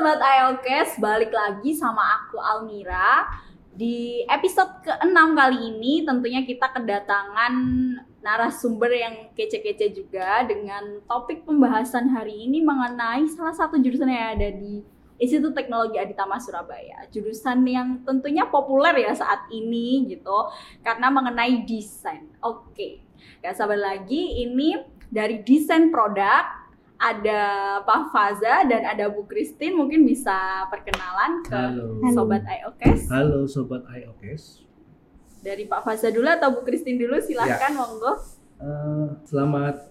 Sobat IOKes, balik lagi sama aku Almira. Di episode ke-6 kali ini tentunya kita kedatangan narasumber yang kece-kece juga dengan topik pembahasan hari ini mengenai salah satu jurusan yang ada di Institut Teknologi Aditama Surabaya. Jurusan yang tentunya populer ya saat ini gitu karena mengenai desain. Oke. Gak sabar lagi ini dari desain produk ada Pak Faza dan ada Bu Christine mungkin bisa perkenalan ke Halo. sobat IOKes Halo sobat IOKes. dari Pak Faza dulu atau Bu Christine dulu silahkan monggo Eh, selamat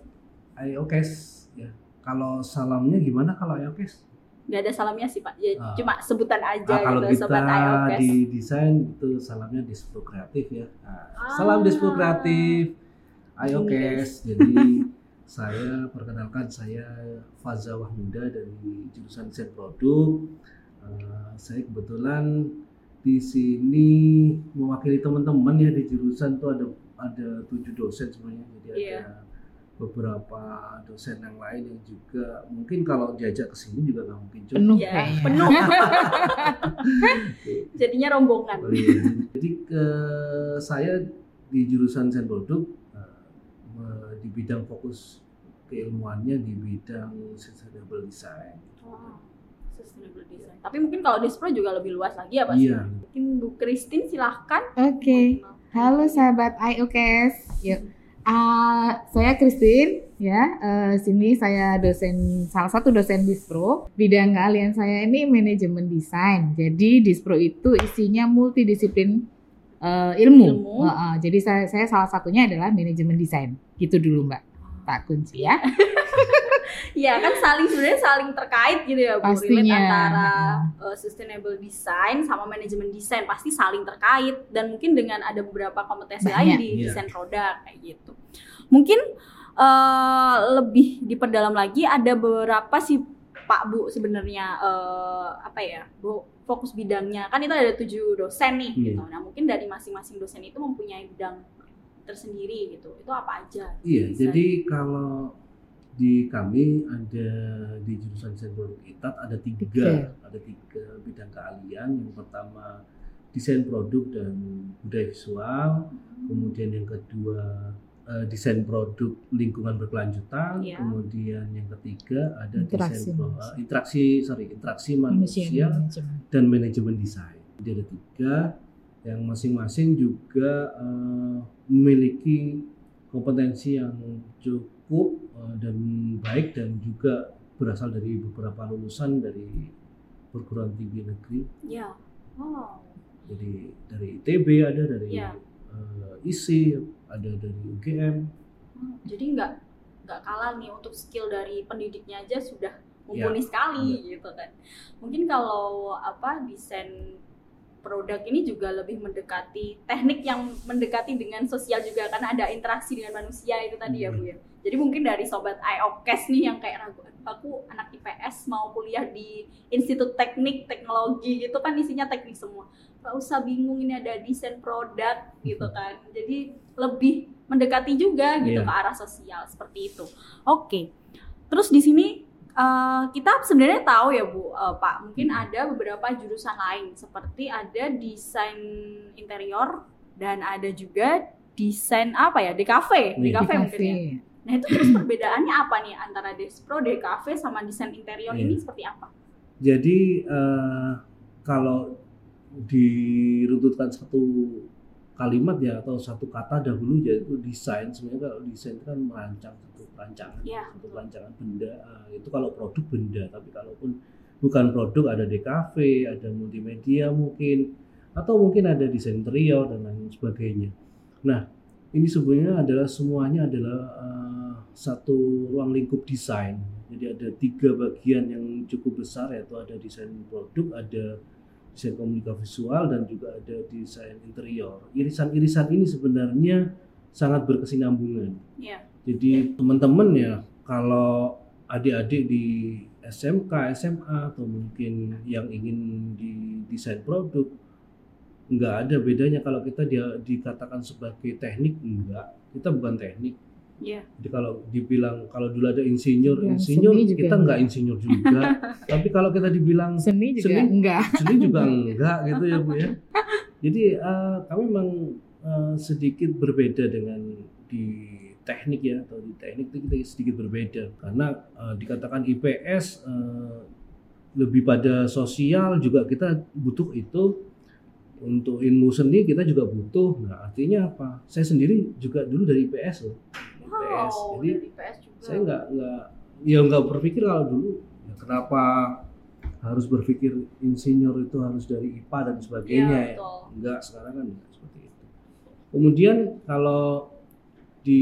IOKes ya. Kalau salamnya gimana kalau IOKes? nggak ada salamnya sih Pak ya, Ah. cuma sebutan aja Ah, kalau gitu kita sobat IOKes di desain itu salamnya Dispro Kreatif ya. Nah, Ah. Salam Dispro Kreatif IOKes. Jadi saya perkenalkan saya Faza Wahminda dari jurusan desain produk. Eh, saya kebetulan di sini mewakili teman-teman ya di jurusan tuh ada ada tujuh dosen sebenarnya jadi Iya. ada beberapa dosen yang lain yang juga mungkin kalau diajak ke sini juga nggak mungkin cukup. penuh ya kayaknya. penuh jadinya rombongan Oh, iya. Jadi ke saya di jurusan desain produk eh, di bidang fokus keilmuannya di bidang sustainable design. Wow, sustainable design tapi mungkin kalau Despro juga lebih luas lagi ya Pak Iya. mungkin Bu Christine silahkan Oke, halo sahabat IOKes. Yuk, Ah, saya Christine. Ya, eh, sini saya dosen salah satu dosen Dispro. Bidang keahlian saya ini manajemen desain. Jadi Dispro itu isinya multidisiplin eh, ilmu. Ilmu. Heeh, jadi saya saya salah satunya adalah manajemen desain. Gitu dulu Mbak. Tak kunci ya. Iya kan saling sebenarnya saling terkait gitu ya Bu relate Pastinya. antara uh, sustainable design sama manajemen desain pasti saling terkait dan mungkin dengan ada beberapa kompetensi Banyak. lain di Iya. desain produk kayak gitu. Mungkin uh, lebih diperdalam lagi ada beberapa sih Pak Bu sebenarnya uh, apa ya Bu fokus bidangnya kan itu ada tujuh dosen nih Iya. gitu. Nah mungkin dari masing-masing dosen itu mempunyai bidang tersendiri gitu. Itu apa aja? Iya, Bisa jadi kalau di kami ada di jurusan desain produk ITAT ada tiga, Tiga. ada tiga bidang keahlian. Yang pertama desain produk dan budaya visual, kemudian yang kedua eh, desain produk lingkungan berkelanjutan, Iya. kemudian yang ketiga ada Interaksi desain manusia. eh, interaksi sorry interaksi manusia, manajemen. dan manajemen desain. Jadi ada tiga yang masing-masing juga eh, memiliki kompetensi yang cukup eh, dan baik dan juga berasal dari beberapa lulusan dari perguruan tinggi negeri. Ya. Wow. Jadi dari ITB ada dari Iya. eh, ISI, ada dari UGM. Hmm, jadi nggak nggak kalah nih untuk skill dari pendidiknya aja sudah Ya, mumpuni sekali gitu kan. Mungkin kalau apa desain produk ini juga lebih mendekati teknik yang mendekati dengan sosial juga karena ada interaksi dengan manusia itu tadi ya bu ya. Jadi mungkin dari sobat IOKes nih yang kayak ragu "Aduh, aku anak IPS mau kuliah di Institut Teknik Teknologi gitu kan isinya teknik semua nggak usah bingung ini ada desain produk gitu kan jadi lebih mendekati juga gitu Iya. ke arah sosial seperti itu oke terus di sini eh, kita sebenarnya tahu ya bu eh, pak mungkin Hmm. ada beberapa jurusan lain seperti ada desain interior dan ada juga desain apa ya DKV Iya. DKV Di mungkin ya kafe. nah itu terus perbedaannya apa nih antara Despro DKV sama desain interior Iya. ini seperti apa Jadi eh, kalau diruntutkan satu kalimat ya atau satu kata dahulu yaitu desain. Sebenarnya kalau desain itu kan merancang satu perancangan Iya, satu perancangan benda. Ah, itu kalau produk benda tapi kalaupun bukan produk ada DKV ada multimedia mungkin atau mungkin ada desain interior dan lain sebagainya. Nah ini sebenarnya adalah semuanya adalah eh, satu ruang lingkup desain. Jadi ada tiga bagian yang cukup besar yaitu ada desain produk ada desain komunikasi visual dan juga ada desain interior. Irisan-irisan ini sebenarnya sangat berkesinambungan. Iya. Jadi teman-teman ya kalau adik-adik di SMK, SMA atau mungkin yang ingin di desain produk nggak ada bedanya kalau kita dia dikatakan sebagai teknik enggak kita bukan teknik Iya. Jadi kalau dibilang kalau dulu ada insinyur, Dibilang insinyur kita nggak enggak. insinyur juga. Tapi kalau kita dibilang Seni juga Seni- enggak. seni juga enggak gitu ya bu ya. Jadi eh, kami memang eh, sedikit berbeda dengan di teknik ya atau di teknik itu kita sedikit berbeda karena eh, dikatakan IPS eh, lebih pada sosial juga kita butuh itu untuk ilmu seni kita juga butuh. Nah artinya apa? Saya sendiri juga dulu dari IPS loh. IPS. Wow, Jadi dari PS juga. saya nggak nggak ya nggak berpikir kalau dulu ya kenapa harus berpikir insinyur itu harus dari IPA dan sebagainya Iya, ya betul. enggak sekarang kan enggak seperti itu kemudian kalau di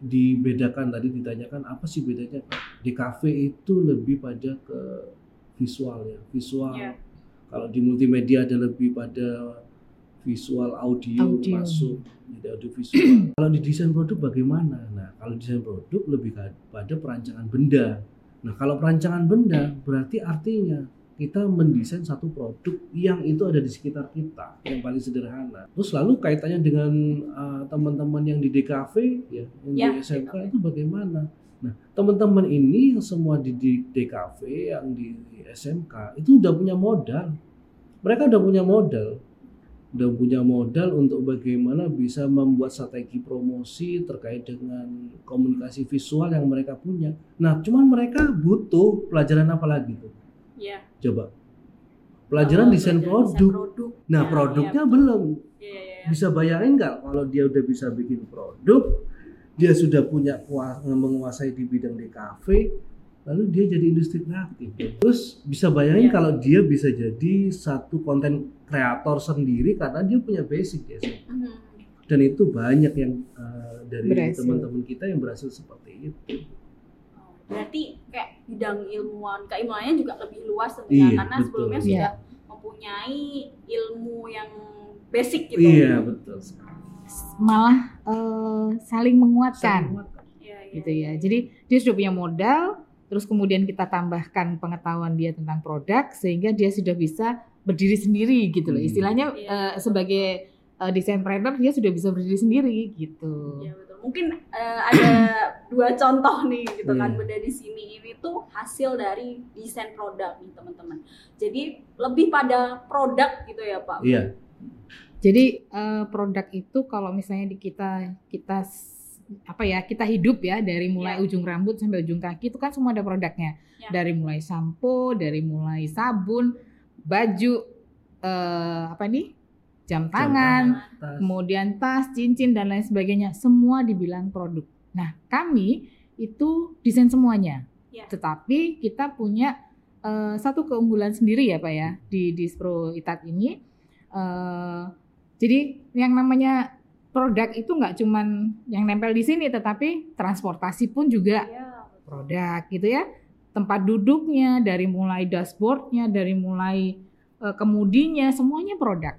dibedakan tadi ditanyakan apa sih bedanya di kafe itu lebih pada ke visual ya visual Iya. kalau di multimedia ada lebih pada visual audio, Audio. masuk jadi audio visual. Kalau di desain produk bagaimana? Nah kalau desain produk lebih pada perancangan benda. Nah kalau perancangan benda berarti artinya kita mendesain satu produk yang itu ada di sekitar kita yang paling sederhana. Terus lalu kaitannya dengan uh, teman-teman yang di DKV ya yang Ya, di SMK DKV. itu bagaimana? Nah teman-teman ini yang semua di, di DKV yang di SMK itu udah punya modal. Mereka udah punya modal udah punya modal untuk bagaimana bisa membuat strategi promosi terkait dengan komunikasi visual yang mereka punya. Nah, cuman mereka butuh pelajaran apa lagi tuh? Iya. Coba. Pelajaran Oh, desain produk. produk. Nah, Ya, produknya iya, belum. Iya, iya, iya. Bisa bayangin nggak kalau dia udah bisa bikin produk, dia sudah punya menguasai di bidang DKV, lalu dia jadi industri kreatif. Terus bisa bayangin Iya. kalau dia bisa jadi satu konten kreator sendiri karena dia punya basic ya. Mhm. Dan itu banyak yang uh, dari teman-teman kita yang berhasil seperti itu. Oh, Berarti kayak bidang ilmuwan keilmuannya juga lebih luas tentunya Iya, karena betul. sebelumnya Iya. sudah mempunyai ilmu yang basic gitu. Iya, betul. Malah eh, saling menguatkan. Iya, iya. gitu ya. Jadi dia sudah punya modal, terus kemudian kita tambahkan pengetahuan dia tentang produk sehingga dia sudah bisa berdiri sendiri gitu loh. Hmm. Istilahnya Iya, eh, betul. sebagai eh, desain planner dia sudah bisa berdiri sendiri gitu. Iya betul. Mungkin eh, ada dua contoh nih gitu kan Iya. beda di sini ini tuh hasil dari desain produk nih teman-teman. Jadi lebih pada produk gitu ya Pak. Iya, Jadi eh, produk itu kalau misalnya di kita kita apa ya kita hidup ya dari mulai Ya. ujung rambut sampai ujung kaki itu kan semua ada produknya. Ya. Dari mulai sampo, dari mulai sabun, baju, eh, apa nih jam tangan, tas. kemudian tas, cincin dan lain sebagainya, semua dibilang produk. Nah, kami itu desain semuanya. Ya. Tetapi kita punya eh, satu keunggulan sendiri ya, Pak ya, di Dispro Itat ini. Eh, jadi yang namanya produk itu nggak cuman yang nempel di sini, tetapi transportasi pun juga Iya. produk gitu ya. Tempat duduknya, dari mulai dashboardnya, dari mulai eh, kemudinya, semuanya produk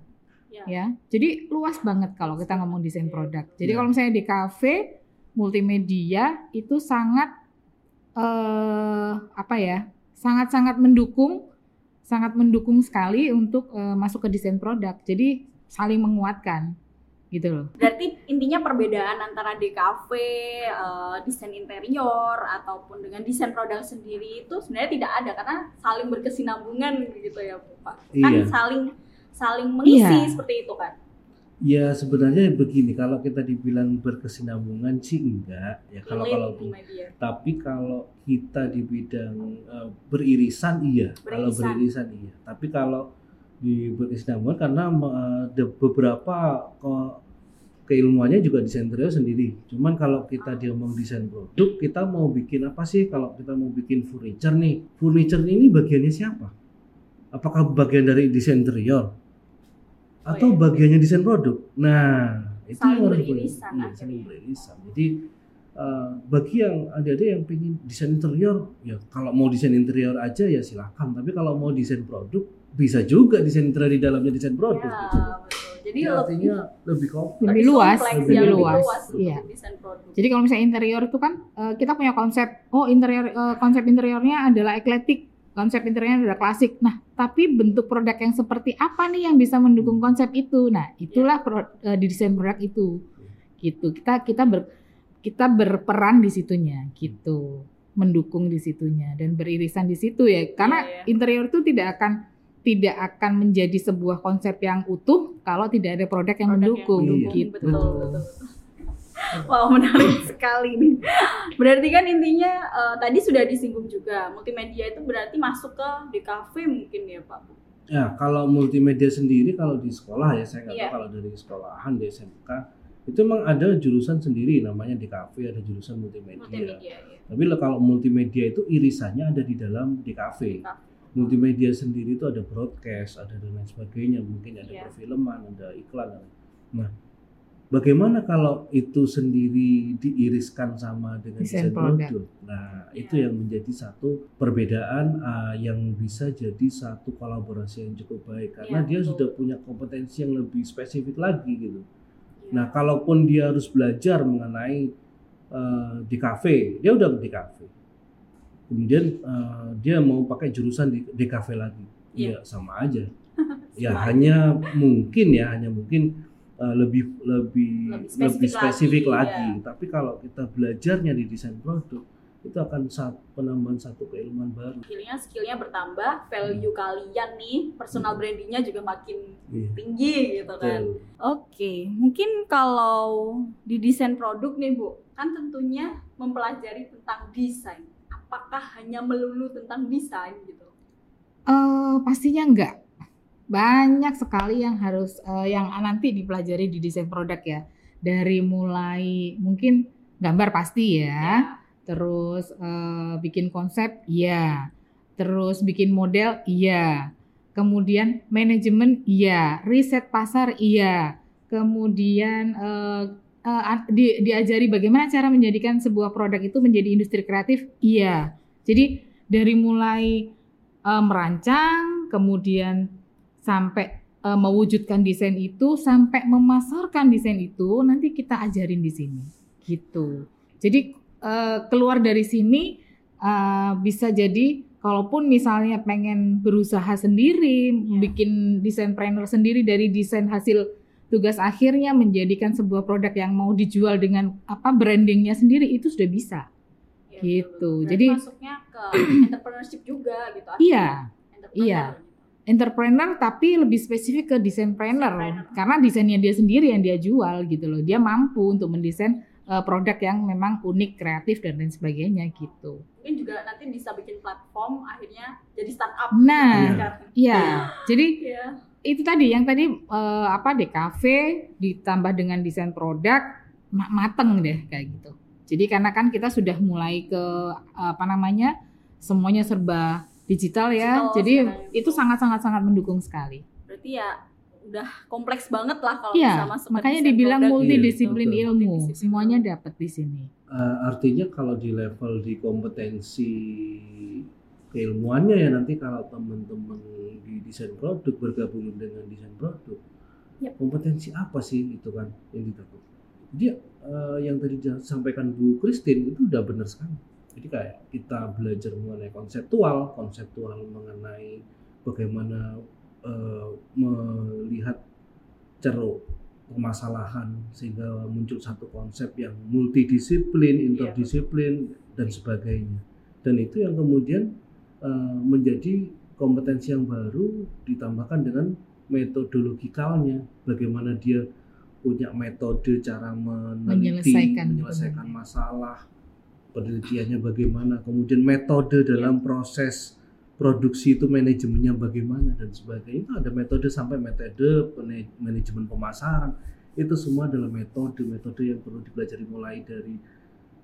Iya. ya. Jadi luas banget kalau kita ngomong desain produk. Jadi Ya. kalau misalnya di kafe multimedia itu sangat eh apa ya? Sangat-sangat mendukung sangat mendukung sekali untuk eh, masuk ke desain produk. Jadi saling menguatkan gitu loh. Berarti intinya perbedaan antara DKV, eh, desain interior ataupun dengan desain produk sendiri itu sebenarnya tidak ada karena saling berkesinambungan gitu ya Pak. Kan Iya. saling saling mengisi Iya. seperti itu kan. Ya sebenarnya begini, kalau kita dibilang berkesinambungan sih enggak ya kalau kalau media. tapi kalau kita di bidang eh, beririsan iya, kalau Beririsan. beririsan iya. Tapi kalau di berkesinambungan karena ada beberapa keilmuannya juga desain interior sendiri. Cuman kalau kita diomong desain produk, kita mau bikin apa sih? Kalau kita mau bikin furniture nih, furniture ini bagiannya siapa? Apakah bagian dari desain interior? Oh, Atau iya. bagiannya desain produk? Nah, itu Saling yang harus beririsan iya, saling beririsan. Jadi eh, bagi yang ada-ada yang pengen desain interior, ya kalau mau desain interior aja ya silakan. Tapi kalau mau desain produk, bisa juga desain interior di dalamnya desain produk. Ya, gitu. Jadi Ya, lebih artinya lebih kompleks. Lebih luas, kompleks, lebih lebih luas. luas Iya. desain produk. Jadi kalau misalnya interior itu kan eh, kita punya konsep oh interior eh, konsep interiornya adalah ekletik, konsep interiornya adalah klasik. Nah, tapi bentuk produk yang seperti apa nih yang bisa mendukung konsep itu? Nah, itulah pro- eh, di desain produk itu. Gitu. Kita kita ber- kita berperan di situnya gitu mendukung di situnya dan beririsan di situ ya karena Iya, iya. interior itu tidak akan tidak akan menjadi sebuah konsep yang utuh kalau tidak ada produk yang Produk mendukung Iya, gitu betul, betul, betul. Wow menarik sekali nih. Berarti kan intinya eh, tadi sudah disinggung juga multimedia itu berarti masuk ke DKV mungkin ya Pak. Ya, kalau multimedia sendiri kalau di sekolah ya saya nggak Iya. tahu kalau dari sekolahan di SMK itu memang ada jurusan sendiri namanya di kafe ada jurusan multimedia. Multimedia ya. Tapi kalau multimedia itu irisannya ada di dalam di kafe. Multimedia sendiri itu ada broadcast, ada dan lain sebagainya, mungkin ada Iya. perfilman, ada iklan. Nah, bagaimana kalau itu sendiri diiriskan sama dengan Desain produk. Nah, Iya. itu yang menjadi satu perbedaan uh, yang bisa jadi satu kolaborasi yang cukup baik karena Iya, dia betul. sudah punya kompetensi yang lebih spesifik lagi gitu. Iya. Nah, kalaupun dia harus belajar mengenai uh, di kafe, dia udah di kafe. Kemudian uh, dia mau pakai jurusan di, kafe lagi, Iya. ya sama aja. ya Sama hanya mungkin ya, hanya mungkin uh, lebih lebih Lebih lebih spesifik spesifik, lagi, lagi. iya. Tapi kalau kita belajarnya di desain produk, itu akan satu penambahan satu keilmuan baru. skillnya skillnya bertambah, value kalian nih personal brandingnya juga makin Iya. tinggi gitu kan. Oke, mungkin kalau di desain produk nih Bu, kan tentunya mempelajari tentang desain. Apakah hanya melulu tentang desain gitu? Eh, pastinya enggak. Banyak sekali yang harus eh, yang nanti dipelajari di desain produk ya. Dari mulai mungkin gambar pasti ya, terus eh, bikin konsep iya, terus bikin model iya, kemudian manajemen iya, riset pasar iya, kemudian eh, an- di- diajari bagaimana cara menjadikan sebuah produk itu menjadi industri kreatif iya. Jadi dari mulai eh, merancang, kemudian sampai eh, mewujudkan desain itu, sampai memasarkan desain itu, nanti kita ajarin di sini, gitu. Jadi eh, keluar dari sini eh, bisa jadi, kalaupun misalnya pengen berusaha sendiri, Iya. bikin desain planner sendiri dari desain hasil tugas akhirnya menjadikan sebuah produk yang mau dijual dengan apa brandingnya sendiri itu sudah bisa. Ya, Gitu. betul. Jadi- masuknya ke entrepreneurship juga gitu. Iya. Entrepreneur iya. gitu. entrepreneur tapi lebih spesifik ke desain planner Desain planner. karena desainnya dia sendiri yang dia jual gitu loh dia mampu untuk mendesain uh, produk yang memang unik kreatif dan lain sebagainya gitu Mungkin juga nanti bisa bikin platform akhirnya jadi startup. Nah, gitu sekarang. Iya jadi Iya. Itu tadi yang tadi uh, apa DKV ditambah dengan desain produk ma- mateng deh kayak gitu jadi karena kan kita sudah mulai ke apa namanya semuanya serba digital ya Digital jadi sekarang. itu sangat sangat sangat mendukung sekali Berarti ya udah kompleks banget lah kalau Iya, bisa masuk makanya dibilang produk. multidisiplin Iya, ilmu, Multidisiplin semuanya dapat di sini. Uh, artinya kalau di level di kompetensi keilmuannya ya nanti kalau teman-teman di desain produk bergabung dengan desain produk Yap. kompetensi apa sih itu kan yang ditakut jadi uh, yang tadi disampaikan Bu Christine itu udah benar sekali jadi kayak kita belajar mengenai konseptual konseptual mengenai bagaimana uh, melihat ceruk permasalahan sehingga muncul satu konsep yang multidisiplin, interdisiplin dan sebagainya. Dan itu yang kemudian uh, menjadi kompetensi yang baru ditambahkan dengan metodologikalnya, bagaimana dia punya metode cara meneliti, Menyelesaikan menyelesaikan masalah, penelitiannya bagaimana, kemudian metode dalam proses produksi itu manajemennya bagaimana dan sebagainya. Itu ada metode sampai metode manajemen pemasaran. Itu semua adalah metode metode yang perlu dipelajari mulai dari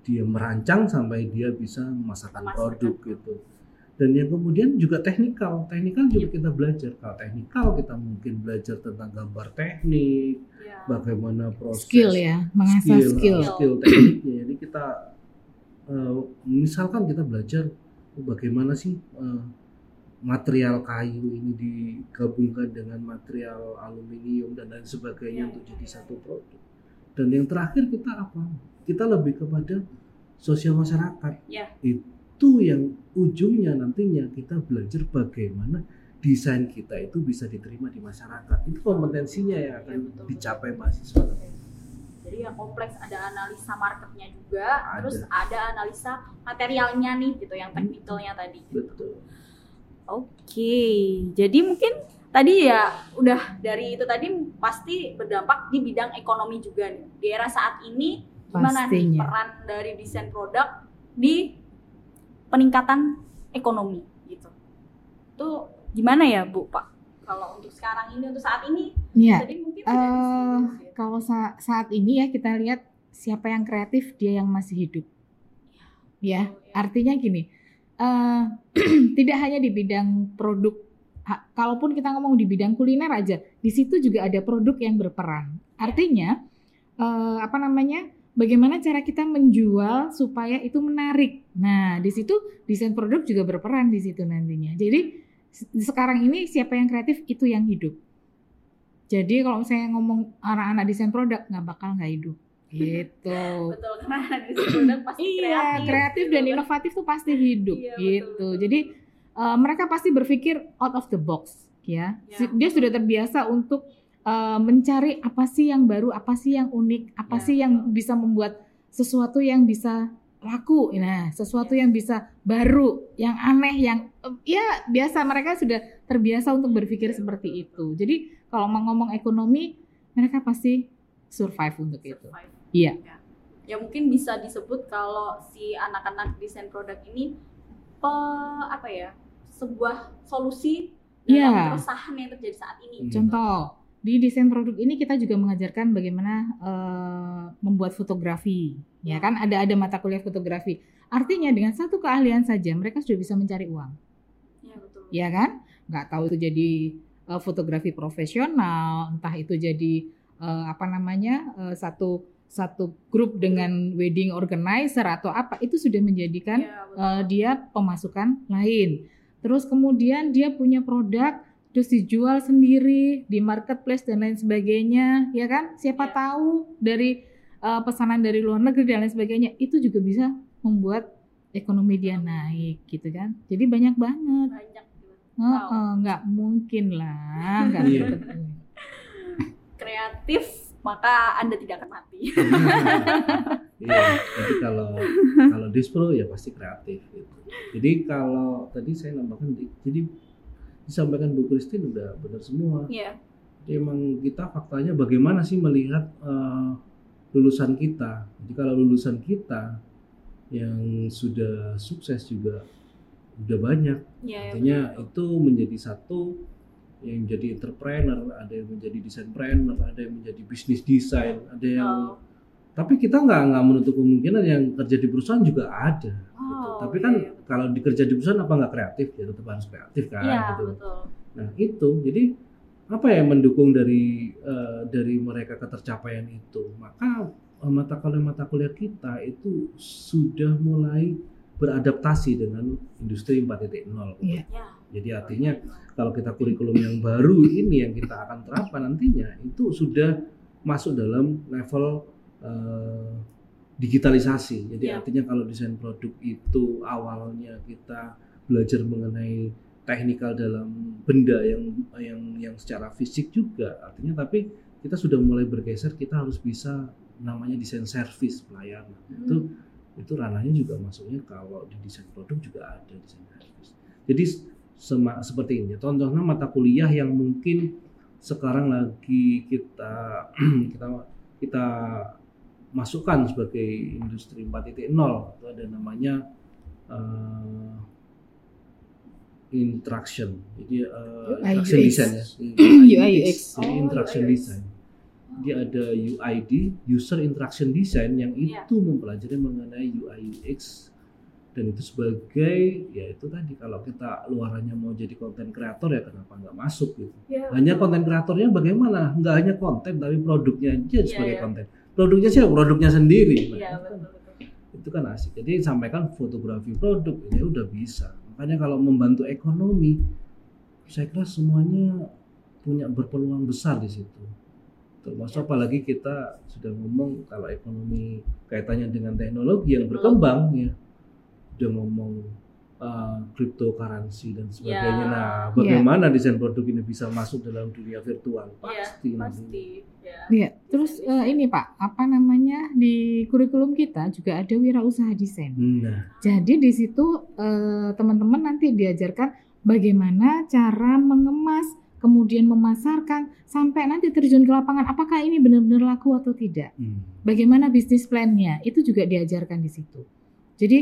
dia merancang sampai dia bisa memasarkan Memasarkan. produk. gitu dan yang kemudian juga teknikal teknikal juga kita belajar kalau teknikal kita mungkin belajar tentang gambar teknik Iya. bagaimana proses Skill ya, mengasah skill. skill, uh, skill tekniknya. Jadi kita uh, misalkan kita belajar oh, bagaimana sih uh, material kayu ini digabungkan dengan material aluminium dan lain sebagainya Ya, untuk ya, jadi ya, satu produk. Dan yang terakhir kita apa? Kita lebih kepada sosial masyarakat. Ya. Itu yang ujungnya nantinya kita belajar bagaimana desain kita itu bisa diterima di masyarakat. Itu kompetensinya yang akan Ya, betul, betul. dicapai mahasiswa. Jadi ya kompleks ada analisa marketnya juga, Ada. terus ada analisa materialnya nih gitu yang teknikalnya tadi. betul Oke, jadi mungkin tadi ya udah dari itu tadi pasti berdampak di bidang ekonomi juga nih. Di era saat ini gimana nih peran dari desain produk di peningkatan ekonomi gitu. Itu gimana ya Bu Pak? Kalau untuk sekarang ini untuk saat ini Iya. tadi mungkin sih. kalau sa- saat ini ya kita lihat siapa yang kreatif dia yang masih hidup. Ya, artinya gini, eh, tidak hanya di bidang produk. ha- kalaupun kita ngomong di bidang kuliner aja, di situ juga ada produk yang berperan. Artinya eh, apa namanya? Bagaimana cara kita menjual supaya itu menarik. Nah, di situ desain produk juga berperan di situ nantinya. Jadi se- sekarang ini siapa yang kreatif itu yang hidup. Jadi kalau saya ngomong anak-anak desain produk nggak bakal nggak hidup. Gitu. Betul karena desain produk pasti Iya, kreatif, kreatif gitu dan inovatif tuh pasti hidup Iya, gitu. betul, Jadi eh, mereka pasti berpikir out of the box, ya. Ya. Dia sudah terbiasa untuk eh, mencari apa sih yang baru, apa sih yang unik, apa Ya, sih yang bisa membuat sesuatu yang bisa laku. Nah, sesuatu Ya. yang bisa baru, yang aneh, yang eh, ya biasa mereka sudah terbiasa untuk berpikir Ya, seperti itu. Jadi kalau mau ngomong ekonomi, mereka pasti survive untuk itu. Iya. Ya. Ya mungkin bisa disebut kalau si anak-anak desain produk ini pe, apa ya sebuah solusi dalam Iya. keresahan yang terjadi saat ini. Hmm. Contoh, di desain produk ini kita juga mengajarkan bagaimana eh, membuat fotografi, ya kan? Ada ada mata kuliah fotografi. Artinya dengan satu keahlian saja mereka sudah bisa mencari uang, Ya betul. ya kan? Nggak tahu itu jadi eh, fotografi profesional, entah itu jadi eh, apa namanya eh, satu satu grup dengan wedding organizer atau apa itu sudah menjadikan Ya, betul. eh, dia pemasukan lain. Terus kemudian dia punya produk terus dijual sendiri di marketplace dan lain sebagainya, ya kan? Siapa Ya. tahu dari eh, pesanan dari luar negeri dan lain sebagainya itu juga bisa membuat ekonomi dia naik gitu kan. Jadi banyak banget. banyak gitu. Heeh, nggak mungkin lah, nggak Iya. seperti itu. kreatif maka anda tidak akan mati. Iya, jadi kalau kalau dispro ya pasti kreatif gitu. Jadi kalau tadi saya nambahkan, di- jadi disampaikan Bu Christine udah benar semua. Iya. Jadi emang kita faktanya bagaimana sih melihat eh, lulusan kita. Jadi kalau lulusan kita yang sudah sukses juga udah banyak. Iya, ya, Artinya betul. itu menjadi satu yang jadi entrepreneur, ada yang menjadi desainpreneur, ada yang menjadi bisnis desain, ada yang Oh. tapi kita nggak nggak menutup kemungkinan yang kerja di perusahaan juga ada. Oh, Tapi iya, kan iya, betul. kalau dikerja di perusahaan apa nggak kreatif ya tetap harus kreatif kan. Iya, gitu. betul. Nah itu jadi apa yang mendukung dari eh, dari mereka ketercapaian itu? Maka eh, mata kuliah mata kuliah kita itu sudah mulai beradaptasi dengan industri 4.0. Iya. Ya. Jadi artinya kalau kita kurikulum yang baru ini yang kita akan terapkan nantinya itu sudah masuk dalam level eh, digitalisasi. Jadi Ya. artinya kalau desain produk itu awalnya kita belajar mengenai teknikal dalam benda yang yang yang secara fisik juga artinya tapi kita sudah mulai bergeser kita harus bisa namanya desain service pelayanan itu itu ranahnya juga masuknya kalau di desain produk juga ada desain service jadi sema- seperti ini contohnya mata kuliah yang mungkin sekarang lagi kita kita kita masukkan sebagai industri 4.0 itu ada namanya eh, interaction jadi UI, interaction UX. design ya UI, UX. jadi Oh, interaction UX. design dia ada UID user interaction design yang Iya. itu mempelajari mengenai UI UX dan itu sebagai ya itu tadi kalau kita luarannya mau jadi konten kreator ya kenapa nggak masuk gitu Ya, hanya konten kreatornya bagaimana nggak hanya konten tapi produknya aja Iya, sebagai iya. konten produknya siapa produknya sendiri Iya, itu kan- betul betul. itu kan asik jadi sampaikan fotografi produk ya udah bisa makanya kalau membantu ekonomi saya kira semuanya punya berpeluang besar di situ termasuk apalagi kita sudah ngomong kalau ekonomi kaitannya dengan teknologi yang berkembang ya udah ngomong uh, cryptocurrency dan sebagainya. Ya. Nah, bagaimana desain produk ini bisa masuk dalam dunia virtual? Iya, Pasti nanti. pasti. Ya. Iya, terus eh, ini Pak, apa namanya di kurikulum kita juga ada wirausaha desain. Nah, Jadi di situ eh, teman-teman nanti diajarkan bagaimana cara mengemas, kemudian memasarkan sampai nanti terjun ke lapangan. Apakah ini benar-benar laku atau tidak? hmm, Bagaimana bisnis plan-nya? Itu juga diajarkan di situ. Jadi.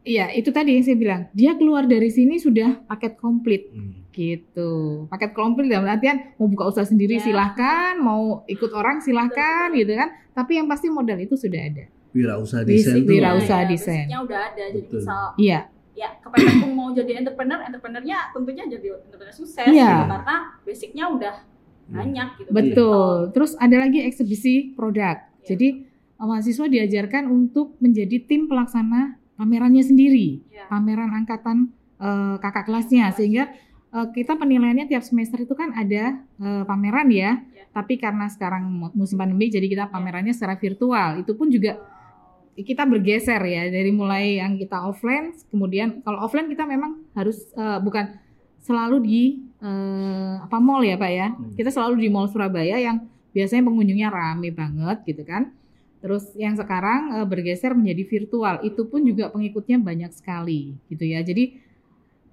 Iya, itu tadi yang saya bilang. Dia keluar dari sini sudah paket komplit Hmm. Gitu. Paket komplit dalam artian mau buka usaha sendiri Ya. silahkan, mau ikut orang silahkan gitu kan. Tapi yang pasti modal itu sudah ada. Wirausaha desain wirausaha. Ya, desain. basicnya udah ada. Jadi Betul. misal Iya, ya kepepet pun mau jadi entrepreneur, entrepreneurnya tentunya jadi entrepreneur sukses Iya. gitu, karena basicnya udah Hmm. banyak gitu. betul. Terus ada lagi eksebisi produk. Iya. Jadi eh, mahasiswa diajarkan untuk menjadi tim pelaksana pamerannya sendiri, Ya. pameran angkatan eh, kakak kelasnya sehingga eh, kita penilaiannya tiap semester itu kan ada eh, pameran ya. Ya. Tapi karena sekarang musim pandemi jadi kita pamerannya secara virtual. Itu pun juga kita bergeser ya dari mulai yang kita offline kemudian kalau offline kita memang harus eh, bukan selalu di eh, apa mall ya Pak ya. Hmm. Kita selalu di mall Surabaya yang biasanya pengunjungnya rame banget gitu kan. Terus yang sekarang bergeser menjadi virtual, itu pun juga pengikutnya banyak sekali gitu ya. Jadi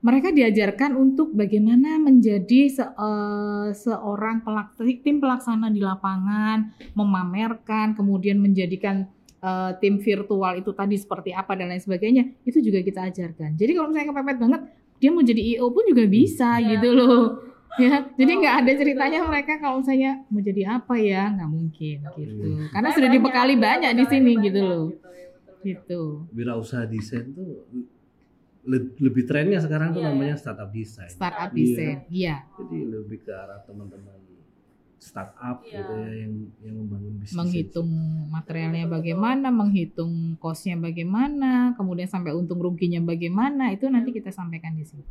mereka diajarkan untuk bagaimana menjadi se- eh, seorang pelak- tim pelaksana di lapangan, memamerkan, kemudian menjadikan eh, tim virtual itu tadi seperti apa dan lain sebagainya. Itu juga kita ajarkan. Jadi kalau misalnya kepepet banget, dia mau jadi IO pun juga bisa Iya. gitu loh. Ya, jadi Oh, nggak ada betul. ceritanya mereka kalau saya mau jadi apa ya, nggak mungkin Nggak gitu. mungkin. Karena Banyak, sudah dibekali ya, banyak di bekali sini banyak gitu loh. gitu, ya. Gitu. wirausaha desain tuh le- lebih trennya sekarang tuh Iya, namanya iya. startup design. Startup Iya. design. Iya. Jadi lebih ke arah teman-teman startup Iya. gitu ya yang yang membangun bisnis. Menghitung materialnya bagaimana, menghitung cost-nya bagaimana, kemudian sampai untung ruginya bagaimana, itu nanti kita sampaikan di situ.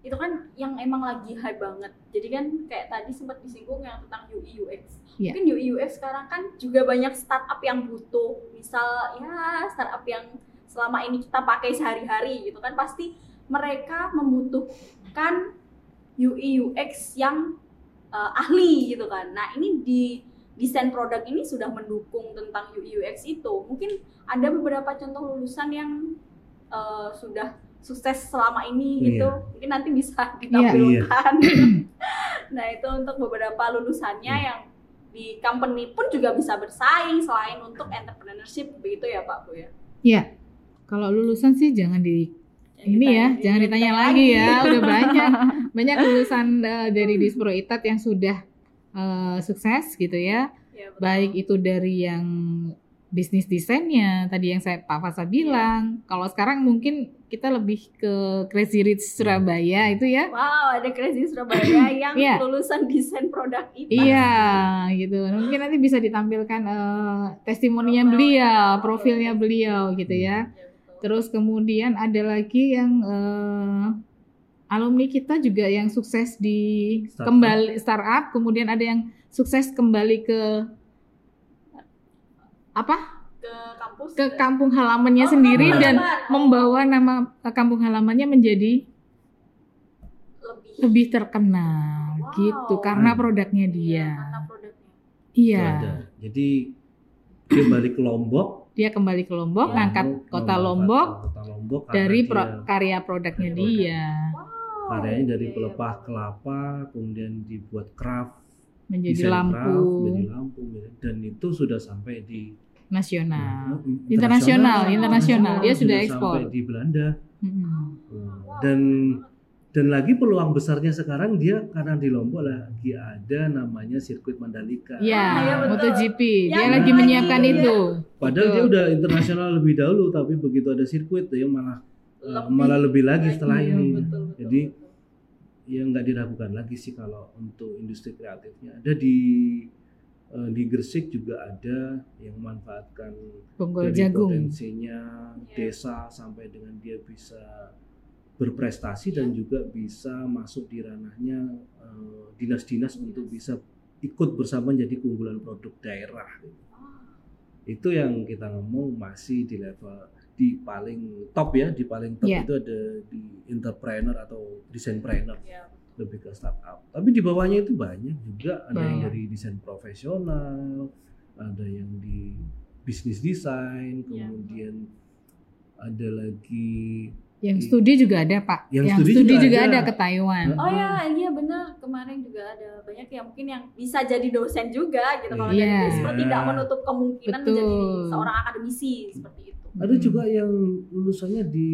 itu kan yang emang lagi hype banget. Jadi kan kayak tadi sempat disinggung yang tentang UI UX. Iya. Mungkin UI UX sekarang kan juga banyak startup yang butuh. Misal ya startup yang selama ini kita pakai sehari-hari gitu kan pasti mereka membutuhkan UI UX yang uh, ahli gitu kan. Nah, ini di desain produk ini sudah mendukung tentang UI UX itu. Mungkin ada beberapa contoh lulusan yang uh, sudah sukses selama ini gitu. Iya. Mungkin nanti bisa ditampilkan. nah, itu untuk beberapa lulusannya Hmm. yang di company pun juga bisa bersaing selain untuk entrepreneurship begitu ya Pak Bu ya. Iya. Kalau lulusan sih jangan di ini ya, ditanya- jangan ditanya lagi ya. Udah banyak banyak lulusan eh, dari Dispro Itat yang sudah eh, sukses gitu ya. Ya, betul. Baik itu dari yang bisnis desainnya tadi yang saya Pak Fasa bilang. Kalau sekarang mungkin kita lebih ke Crazy Rich Surabaya itu ya. Wow, ada Crazy Surabaya yang Iya. lulusan desain produk itu. Iya, gitu. Mungkin nanti bisa ditampilkan eh, testimoninya beliau, profilnya beliau gitu ya. Ya. Terus kemudian ada lagi yang eh, alumni kita juga yang sukses di Startup. kembali startup, kemudian ada yang sukses kembali ke apa? ke kampus Ke kampung halamannya Oh, sendiri kampung dan halaman. membawa nama eh, kampung halamannya menjadi lebih lebih terkenal Wow. gitu karena Hmm. produknya Iya, dia. karena produknya. Itu Iya. ada. Jadi dia balik ke Lombok, Dia kembali ke Lombok, Iya. ngangkat kota Lombok kota Lombok dari dia pro- karya produknya Karya dia Wow. karyanya dari pelepah kelapa, kemudian dibuat craft, menjadi desain lampu craft, menjadi lampu, dan itu sudah sampai di nasional. Nah, Internasional, internasional. Dia sudah ekspor. sampai di Belanda. Nah, Dan dan lagi peluang besarnya sekarang dia karena di Lombok lagi ada namanya sirkuit Mandalika. Iya, Ah, iya, betul. MotoGP. Dia Yang lagi lagi, menyiapkan iya. itu. Padahal Betul. dia udah internasional lebih dahulu, tapi begitu ada sirkuit dia malah eh, Lebih malah lebih lagi setelah iya, ini. betul, betul, Jadi betul. ya nggak diragukan lagi sih kalau untuk industri kreatifnya. Ada di eh, di Gresik juga ada yang memanfaatkan Bonggol dari jagung. potensinya Iya. desa sampai dengan dia bisa berprestasi dan juga bisa masuk di ranahnya eh, dinas-dinas untuk bisa ikut bersama jadi keunggulan produk daerah. Ah, Itu yang kita ngomong masih di level di paling top ya di paling top Iya. itu ada di entrepreneur atau designpreneur Ya. lebih ke startup tapi di bawahnya itu banyak juga ada yang dari desain profesional ada yang di bisnis design Iya. kemudian ada lagi Yang studi juga ada Pak. Yang Yang, studi studi, juga juga, ada. ada ke Taiwan. Oh ya, iya benar. Kemarin juga ada banyak yang mungkin yang bisa jadi dosen juga gitu kalau Iya. dari Bispo tidak menutup kemungkinan menjadi Betul. seorang akademisi seperti itu. ada Hmm. juga yang lulusannya di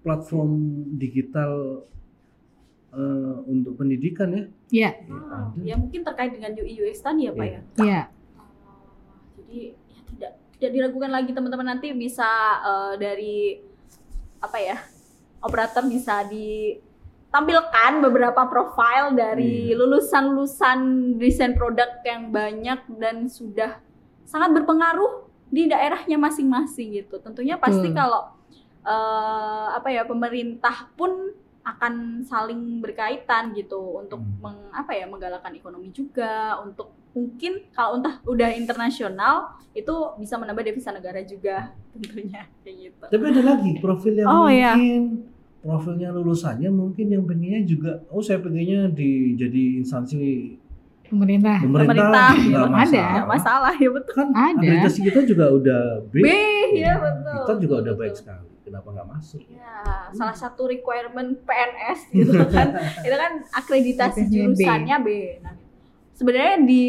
platform digital eh, untuk pendidikan ya Iya, Ah, ada. ya mungkin terkait dengan UI UX tadi ya Pak Iya. ya. iya. Oh, jadi ya tidak tidak diragukan lagi teman-teman nanti bisa eh, dari apa ya operator bisa ditampilkan beberapa profil dari Iya. lulusan-lulusan desain produk yang banyak dan sudah sangat berpengaruh di daerahnya masing-masing gitu. Tentunya pasti Betul. kalau eh, apa ya pemerintah pun akan saling berkaitan gitu untuk Hmm. meng, apa ya menggalakkan ekonomi juga untuk mungkin kalau entah udah internasional itu bisa menambah devisa negara juga tentunya kayak gitu. tapi ada lagi profil yang Oh, iya. mungkin profilnya lulusannya mungkin yang pengennya juga oh saya pengennya di jadi instansi Pemerintah. pemerintah, Pemerintah, nggak ada. masalah. Masalah ya betul. kan Ada. akreditasi kita juga udah B, B ya betul. kita juga betul, udah baik sekali kenapa nggak masuk Ya, salah satu requirement PNS gitu kan. itu kan akreditasi B. jurusannya B. Nah, sebenarnya di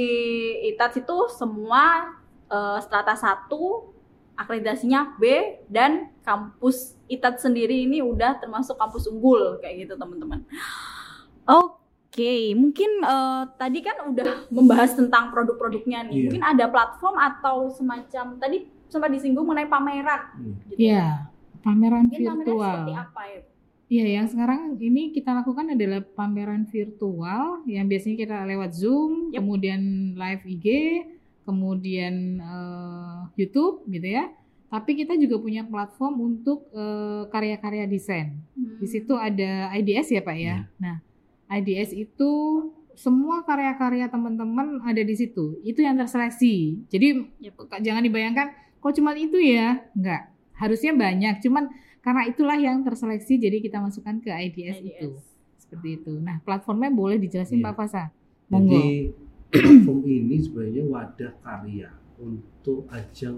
ITATS itu semua eh, strata 1 akreditasinya B dan kampus ITATS sendiri ini udah termasuk kampus unggul kayak gitu teman-teman. Oke, mungkin eh, tadi kan udah membahas tentang produk-produknya nih. Iya. Mungkin ada platform atau semacam tadi sempat disinggung mengenai pameran. Hmm. Gitu. Iya, pameran Mungkin pameran virtual. apa ya? Iya, yang sekarang ini kita lakukan adalah pameran virtual yang biasanya kita lewat Zoom, Yep. kemudian live IG, kemudian eh, YouTube gitu ya. Tapi kita juga punya platform untuk eh, karya-karya desain. Hmm. Di situ ada IDS ya Pak ya. Iya. Nah, IDS itu semua karya-karya teman-teman ada di situ. Itu yang terseleksi. Jadi Yep. jangan dibayangkan kok cuma itu ya. Enggak. Harusnya banyak. Cuman karena itulah yang terseleksi jadi kita masukkan ke IDS, itu. Seperti itu. Nah, platformnya boleh dijelasin Iya. Pak Fasa. Monggo. Jadi platform ini sebenarnya wadah karya untuk ajang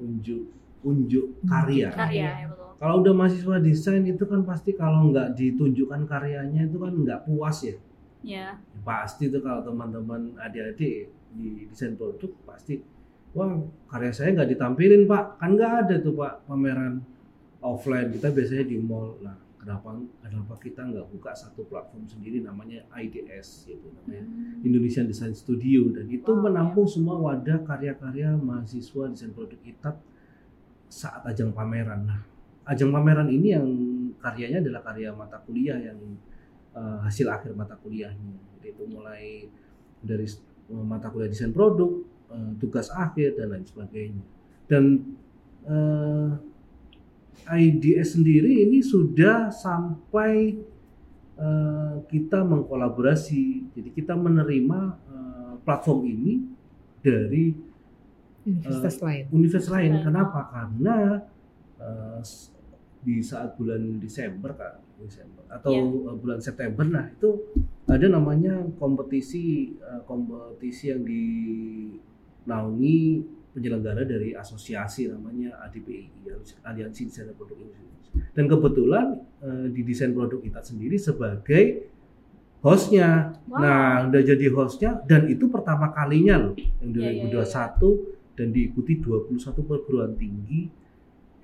unjuk unjuk karya. Karya ya betul. Kalau udah mahasiswa desain itu kan pasti kalau nggak ditunjukkan karyanya itu kan nggak puas ya. Ya. Pasti itu kalau teman-teman adik-adik di desain produk pasti wah karya saya nggak ditampilin pak. Kan nggak ada tuh pak pameran offline. Kita biasanya di mall. Nah kenapa kenapa kita nggak buka satu platform sendiri namanya IDS gitu namanya Indonesian Design Studio. Dan itu Wow, menampung semua wadah karya-karya mahasiswa desain produk ITAT saat ajang pameran. Nah, ajang pameran ini yang karyanya adalah karya mata kuliah yang eh, hasil akhir mata kuliahnya. Jadi itu mulai dari eh, mata kuliah desain produk, eh, tugas akhir dan lain sebagainya. Dan eh, IDS sendiri ini sudah sampai eh, kita mengkolaborasi. Jadi kita menerima eh, platform ini dari Universitas lain. universitas lain. Kenapa? Karena s- di saat bulan Desember kan, Desember atau Iya. eh, bulan September, nah itu ada namanya kompetisi kompetisi yang dinaungi penyelenggara dari asosiasi namanya ADPI, Aliansi Desainer Produk Indonesia. Dan kebetulan eh, di desain produk kita sendiri sebagai hostnya. Wow. Nah, udah jadi hostnya dan itu pertama kalinya loh yang Iya, iya, 2021 dan diikuti 21 perguruan tinggi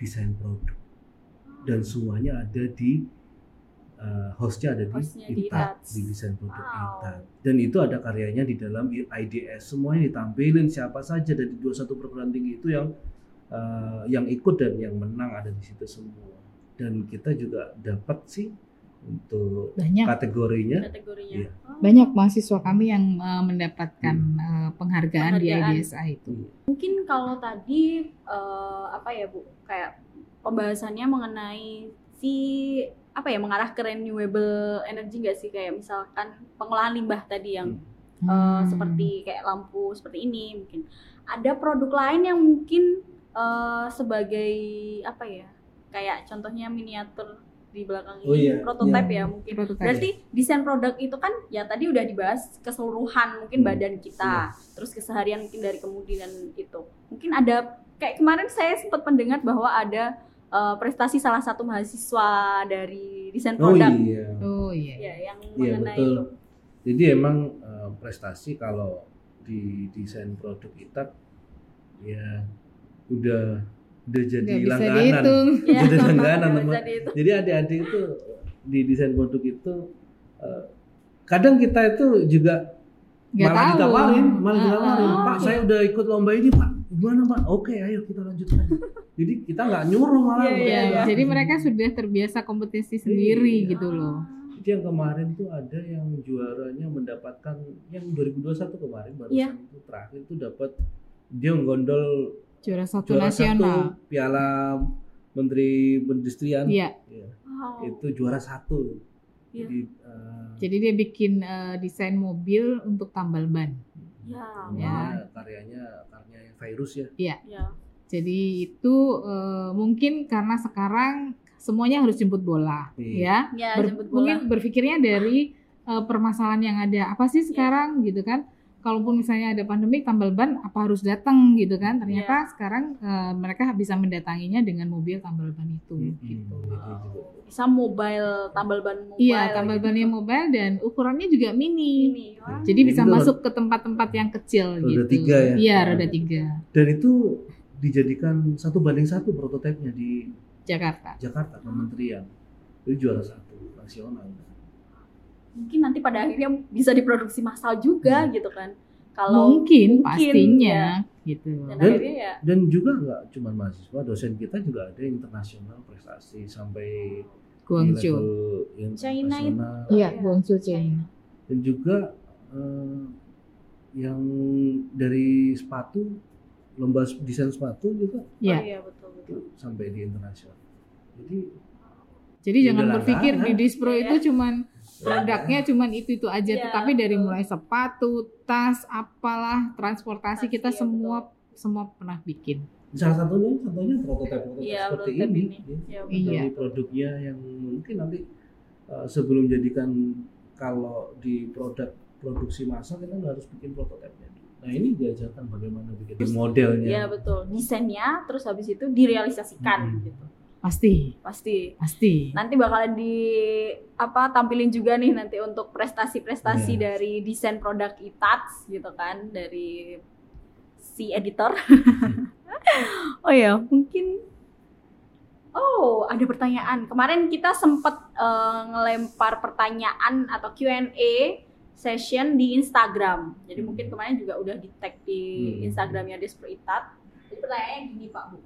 desain produk. Dan semuanya ada di uh, hostnya ada di Hostnya di ITAT, di desain produk Wow. ITAT. Dan itu ada karyanya di dalam IDS. Semuanya ditampilin siapa saja dari 21 perguruan tinggi itu yang uh, yang ikut dan yang menang ada di situ semua. Dan kita juga dapat sih untuk Banyak kategorinya kategorinya. Iya. Oh. banyak mahasiswa kami yang eh, mendapatkan eh, penghargaan, di Penghargaan. IDSA itu. Mungkin kalau tadi eh, apa ya Bu, kayak pembahasannya mengenai si apa ya mengarah ke renewable energy nggak sih kayak misalkan pengolahan limbah tadi yang eh, Hmm. seperti kayak lampu seperti ini mungkin ada produk lain yang mungkin eh, sebagai apa ya? Kayak contohnya miniatur di belakang Oh ini iya, prototipe iya. ya mungkin. Prototipe. Berarti desain produk itu kan ya tadi udah dibahas keseluruhan mungkin Hmm, badan kita, terus keseharian mungkin dari kemudian itu. Mungkin ada kayak kemarin saya sempat mendengar bahwa ada eh, prestasi salah satu mahasiswa dari desain Oh produk iya. Oh iya. ya yang Iya mengenai betul. itu. Jadi emang eh, prestasi kalau di desain produk kita ya udah udah jadi bisa langganan. dihitung. Ya, Udah langganan, teman. bisa. Jadi adik-adik itu di desain produk itu eh, kadang kita itu juga Nggak malah tahu. ditawarin, malah Ah, ditawarin. ah, Pak, iya. saya udah ikut lomba ini, Pak. Gimana, Pak? Oke, ayo kita lanjutkan. Jadi kita nggak nyuruh malah. Iya, Iya, iya, iya. jadi mereka sudah terbiasa kompetisi sendiri Iya. gitu loh. Jadi yang kemarin tuh ada yang juaranya mendapatkan yang 2021 kemarin barusan Iya. itu terakhir tuh dapat dia menggondol Juara satu juara nasional. satu Piala Menteri Perindustrian. Iya. Iya. Wow. Itu juara satu. Iya. Jadi eh, Jadi dia bikin eh, desain mobil untuk tambal ban. Ya, namanya karyanya karyanya virus ya. ya. Jadi itu eh, mungkin karena sekarang semuanya harus jemput bola, Iya. ya. Ya, Ber- jemput bola. mungkin berpikirnya dari eh, permasalahan yang ada apa sih sekarang gitu kan? Kalaupun misalnya ada pandemi tambal ban apa harus datang gitu kan? Ternyata sekarang eh, mereka bisa mendatanginya dengan mobil tambal ban itu Hmm, gitu. itu juga. Bisa mobile tambal ban mobile. Iya, tambal bannya mobile dan ukurannya juga mini. ini. Wah. Jadi bisa Itu masuk ke tempat-tempat yang kecil roda gitu. tiga ya? Iya, roda tiga. Dan itu dijadikan satu banding satu prototipenya di Jakarta. Jakarta Kementerian. Itu juara satu nasional. Mungkin nanti pada akhirnya bisa diproduksi massal juga Hmm. gitu kan. Kalau mungkin, mungkin, pastinya gitu. Dan, Dan- akhirnya ya Dan juga nggak cuma mahasiswa, dosen kita juga ada yang internasional prestasi sampai Guangzhou. China itu. Iya, Iya. Guangzhou China. Dan juga eh, yang dari sepatu lomba desain sepatu juga Iya. Oh, iya betul betul. sampai di internasional. Jadi Jadi jangan berpikir di Dispro Iya. itu cuman produknya cuman itu-itu aja, Iya, tetapi dari betul. mulai sepatu, tas, apalah, transportasi Tas, kita iya, semua semua pernah bikin. salah satunya contohnya prototipe-prototipe Iya, seperti prototipe ini, ini. ya. Ya, betul. Iya. dari produknya yang mungkin nanti uh, sebelum jadikan kalau di produk produksi massal kita harus bikin prototipenya dulu. Nah ini diajarkan bagaimana bikin modelnya. Iya betul. Desainnya terus habis itu direalisasikan Hmm. gitu. Pasti, Pasti. pasti. Nanti bakalan di apa tampilin juga nih nanti untuk prestasi-prestasi Iya. dari desain produk Itats gitu kan dari si editor. oh ya, mungkin Oh, ada pertanyaan. Kemarin kita sempat eh, ngelempar pertanyaan atau Q&A session di Instagram. Jadi Hmm. mungkin kemarin juga udah di tag di Hmm. Instagramnya Despro Itat. Jadi pertanyaannya gini Pak Bu.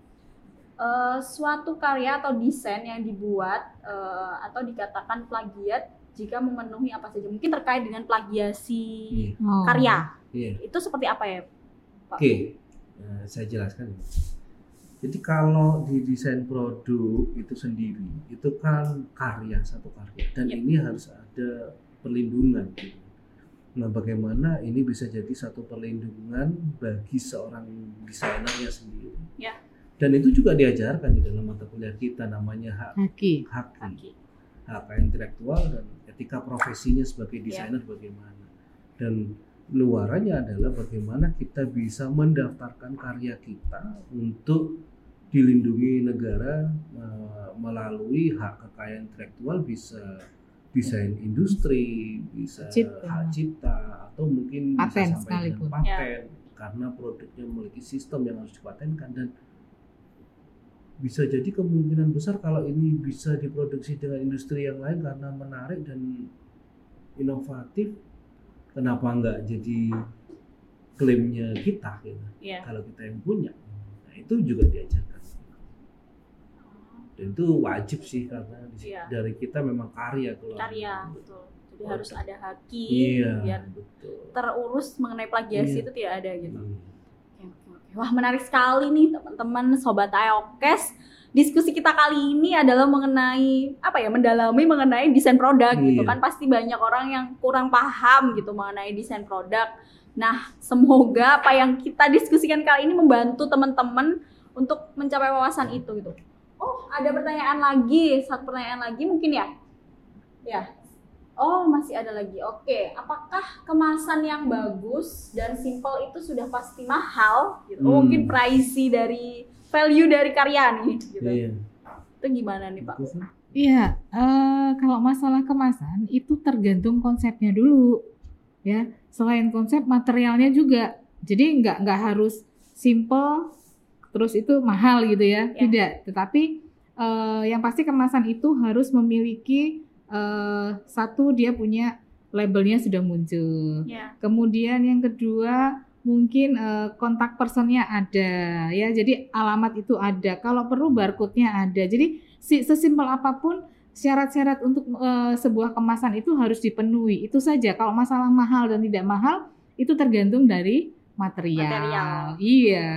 Eh, suatu karya atau desain yang dibuat eh, atau dikatakan plagiat jika memenuhi apa saja mungkin terkait dengan plagiasi Iya. Oh. karya Iya. itu seperti apa ya Oke, Nah, saya jelaskan. Jadi kalau di desain produk itu sendiri itu kan karya satu karya dan Yep. ini harus ada perlindungan. gitu. Nah, bagaimana ini bisa jadi satu perlindungan bagi seorang desainernya sendiri. Ya. Dan itu juga diajarkan di dalam mata kuliah kita namanya hak Haki. hak kaki hak intelektual dan etika profesinya sebagai desainer bagaimana dan luarannya adalah bagaimana kita bisa mendaftarkan karya kita untuk dilindungi negara melalui hak kekayaan intelektual bisa desain industri bisa Cipta. hak cipta atau mungkin Paten bisa sampai sekalipun. dengan paten karena produknya memiliki sistem yang harus dipatenkan dan bisa jadi kemungkinan besar kalau ini bisa diproduksi dengan industri yang lain karena menarik dan inovatif kenapa nggak jadi klaimnya kita gitu? Ya kalau kita yang punya. Nah itu juga diajarkan. Dan itu wajib sih karena Iya. dari kita memang karya keluar karya betul. Jadi harus ada haki iya biar betul. terurus mengenai plagiasi Iya. itu tidak ada gitu. Iya. Wah menarik sekali nih teman-teman sobat Ayokes. Diskusi kita kali ini adalah mengenai apa ya mendalami mengenai desain produk gitu Iya. kan pasti banyak orang yang kurang paham gitu mengenai desain produk. Nah semoga apa yang kita diskusikan kali ini membantu teman-teman untuk mencapai wawasan itu gitu. Oh, ada pertanyaan lagi, satu pertanyaan lagi mungkin ya? Ya. Oh, masih ada lagi. Oke, apakah kemasan yang bagus dan simple itu sudah pasti mahal? Gitu. Oh, Hmm. mungkin pricey dari value dari karya nih. Gitu. Iya. Itu gimana nih Pak? Iya, eh, kalau masalah kemasan itu tergantung konsepnya dulu, ya. Selain konsep materialnya juga, jadi nggak nggak harus simple terus itu mahal gitu ya, Ya. tidak. Tetapi eh, yang pasti kemasan itu harus memiliki eh, satu dia punya labelnya sudah muncul. Ya. Kemudian yang kedua mungkin eh, kontak personnya ada ya. Jadi alamat itu ada. Kalau perlu barcode-nya ada. Jadi si sesimpel apa pun syarat-syarat untuk eh, sebuah kemasan itu harus dipenuhi. Itu saja. Kalau masalah mahal dan tidak mahal itu tergantung dari material. Material. Iya.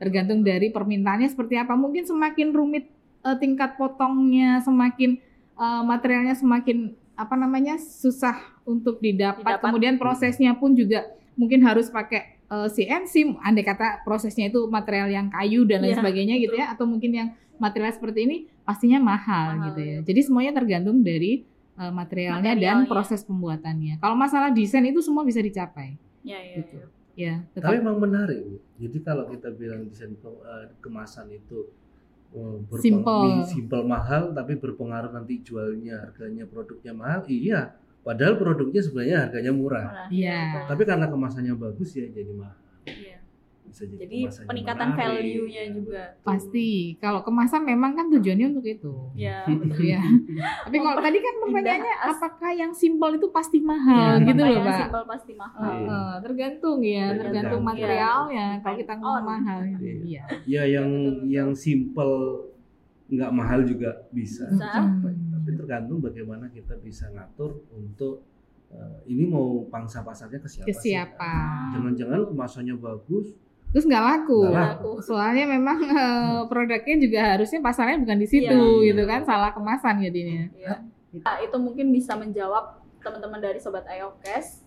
Tergantung dari permintaannya seperti apa. Mungkin semakin rumit eh, tingkat potongnya, semakin eh, materialnya semakin apa namanya susah untuk didapat. Didapat. Kemudian prosesnya pun juga mungkin harus pakai eh, CNC. Andai kata prosesnya itu material yang kayu dan lain Iya, sebagainya gitu ya, atau mungkin yang material seperti ini pastinya mahal, Mahal, gitu ya. iya. Jadi semuanya tergantung dari eh, materialnya, dan Materialnya. proses pembuatannya. Kalau masalah desain itu semua bisa dicapai. Ya, ya, Gitu. ya. Ya, Tapi tetap emang menarik, Bu. Jadi kalau kita bilang desain ke- kemasan itu Simple. simple mahal, tapi berpengaruh nanti jualnya harganya produknya mahal. Iya, padahal produknya sebenarnya harganya murah. Mana? Iya. betul. Tapi karena kemasannya bagus ya jadi mahal. Iya. Bisa jadi, Jadi peningkatan value-nya juga. pasti. Kalau kemasan memang kan tujuannya untuk itu. Ya, Iya. Tapi kalau tadi kan pertanyaannya apakah yang simpel itu pasti mahal Iya, gitu loh, Pak. simple pasti mahal. Iya. Eh, tergantung ya, Tergantung. tergantung Iya. materialnya. Kalau kita ngomong On. mahal, Iya. iya. Ya yang yang simple nggak mahal juga bisa. Bisa. Tapi tergantung bagaimana kita bisa ngatur untuk eh, ini mau pangsa pasarnya ke siapa? Ke siapa? Jangan-jangan kemasannya bagus, Terus nggak laku. Laku. Soalnya memang eh, produknya juga harusnya pasarnya bukan di situ Iya. gitu kan, salah kemasan jadinya. Iya. Nah, itu mungkin bisa menjawab teman-teman dari sobat IOKes.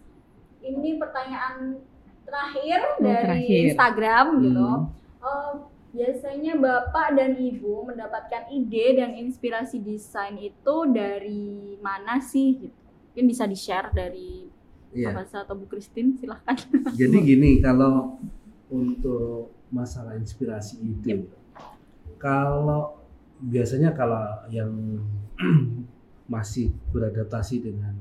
Ini pertanyaan terakhir Oh, dari terakhir. Instagram gitu. Hmm. Eh, biasanya bapak dan ibu mendapatkan ide dan inspirasi desain itu dari mana sih? Gitu. Mungkin bisa di share dari Iya. Pak Basa atau Bu Christine silahkan. Jadi gini kalau untuk masalah inspirasi ide, kalau biasanya kalau yang masih beradaptasi dengan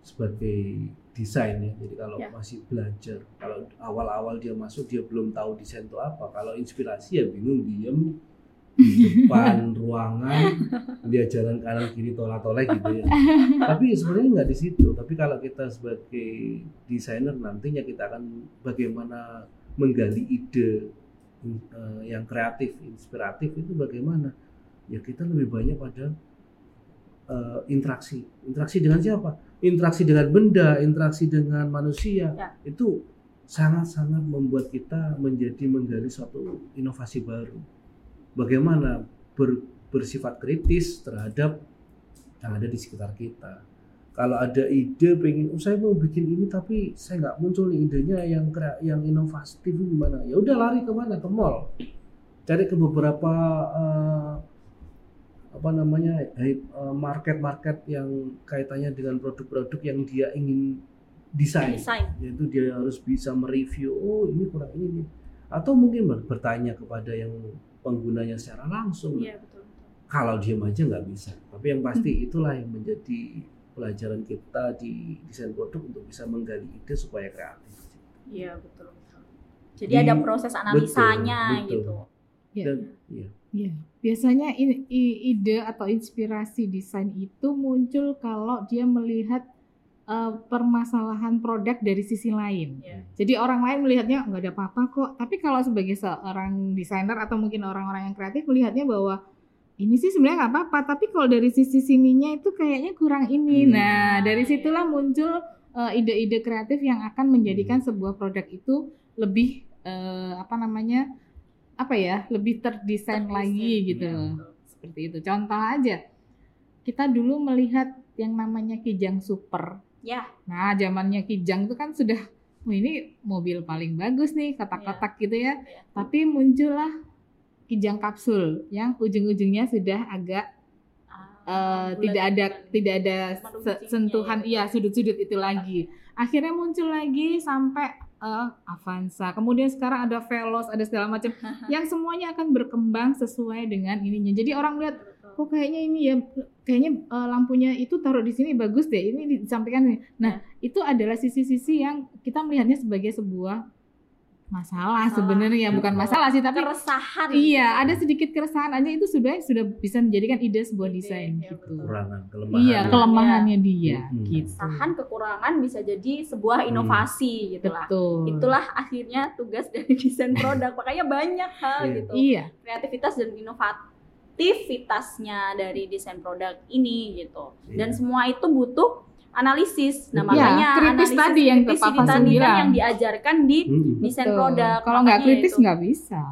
sebagai desain ya, jadi kalau Ya. masih belajar, kalau awal-awal dia masuk dia belum tahu desain itu apa, kalau inspirasi ya bingung diem di depan ruangan dia jalan kanan kiri tolak-tolak gitu ya. Tapi sebenarnya nggak di situ. Tapi kalau kita sebagai desainer nantinya kita akan bagaimana menggali ide eh, yang kreatif inspiratif itu bagaimana? Ya kita lebih banyak pada eh, interaksi. Interaksi dengan siapa? Interaksi dengan benda interaksi dengan manusia. Ya. itu sangat-sangat membuat kita menjadi menggali suatu inovasi baru. Bagaimana ber- bersifat kritis terhadap yang ada di sekitar kita. Kalau ada ide pengen, oh, saya mau bikin ini tapi saya nggak muncul nih idenya yang yang inovatif gimana? Ya udah lari ke mana? Ke mall. Cari ke beberapa eh, apa namanya eh, market-market yang kaitannya dengan produk-produk yang dia ingin desain Desain. yaitu dia harus bisa mereview oh ini kurang ini atau mungkin ber- bertanya kepada yang penggunanya secara langsung Iya betul. betul. kalau diam aja nggak bisa tapi yang pasti itulah yang menjadi pelajaran kita di desain produk untuk bisa menggali ide supaya kreatif Iya betul. betul. Jadi Di- ada proses analisanya betul, betul. gitu. Iya. dan iya Iya. Biasanya ide atau inspirasi desain itu muncul kalau dia melihat eh, permasalahan produk dari sisi lain. Iya. Jadi orang lain melihatnya nggak ada apa-apa kok. Tapi kalau sebagai seorang desainer atau mungkin orang-orang yang kreatif melihatnya bahwa ini sih sebenarnya nggak apa-apa. Tapi kalau dari sisi sininya itu kayaknya kurang ini. Hmm. Nah dari situlah muncul eh, ide-ide kreatif yang akan menjadikan sebuah produk itu lebih eh, apa namanya apa ya lebih terdesain Terdesain, lagi gitu betul. Seperti itu. Contoh aja kita dulu melihat yang namanya Kijang Super. Ya. Nah, zamannya Kijang itu kan sudah "Wah, ini mobil paling bagus nih, kotak-kotak gitu ya. Iya. Tapi muncullah kijang kapsul yang ujung-ujungnya sudah agak Ah, eh, tidak ada tidak ada sentuhan ya. iya sudut-sudut itu lagi. Akhirnya muncul lagi sampai eh, Avanza. Kemudian sekarang ada Veloz, ada segala macam yang semuanya akan berkembang sesuai dengan ininya. Jadi orang lihat kok kayaknya ini ya kayaknya eh, lampunya itu taruh di sini bagus deh. Ini disampaikan nih. Nah, itu adalah sisi-sisi yang kita melihatnya sebagai sebuah masalah sebenarnya bukan Betul. masalah sih tapi keresahan Iya, ada sedikit keresahan aja itu sudah sudah bisa menjadikan ide sebuah Ide, desain ya gitu. kekurangan kelemahan Iya, kelemahannya dia Hmm. gitu. keresahan kekurangan bisa jadi sebuah Hmm. inovasi gitu lah Betul. itulah akhirnya tugas dari desain produk makanya banyak hal Iya. gitu Iya, kreativitas dan inovativitasnya dari desain produk ini gitu dan Iya. semua itu butuh analisis nah Iya, makanya kritis analisis tadi yang kritis Fasun tadi kan yang diajarkan di Mm-mm. desain betul. produk Kalau nggak kritis nggak bisa.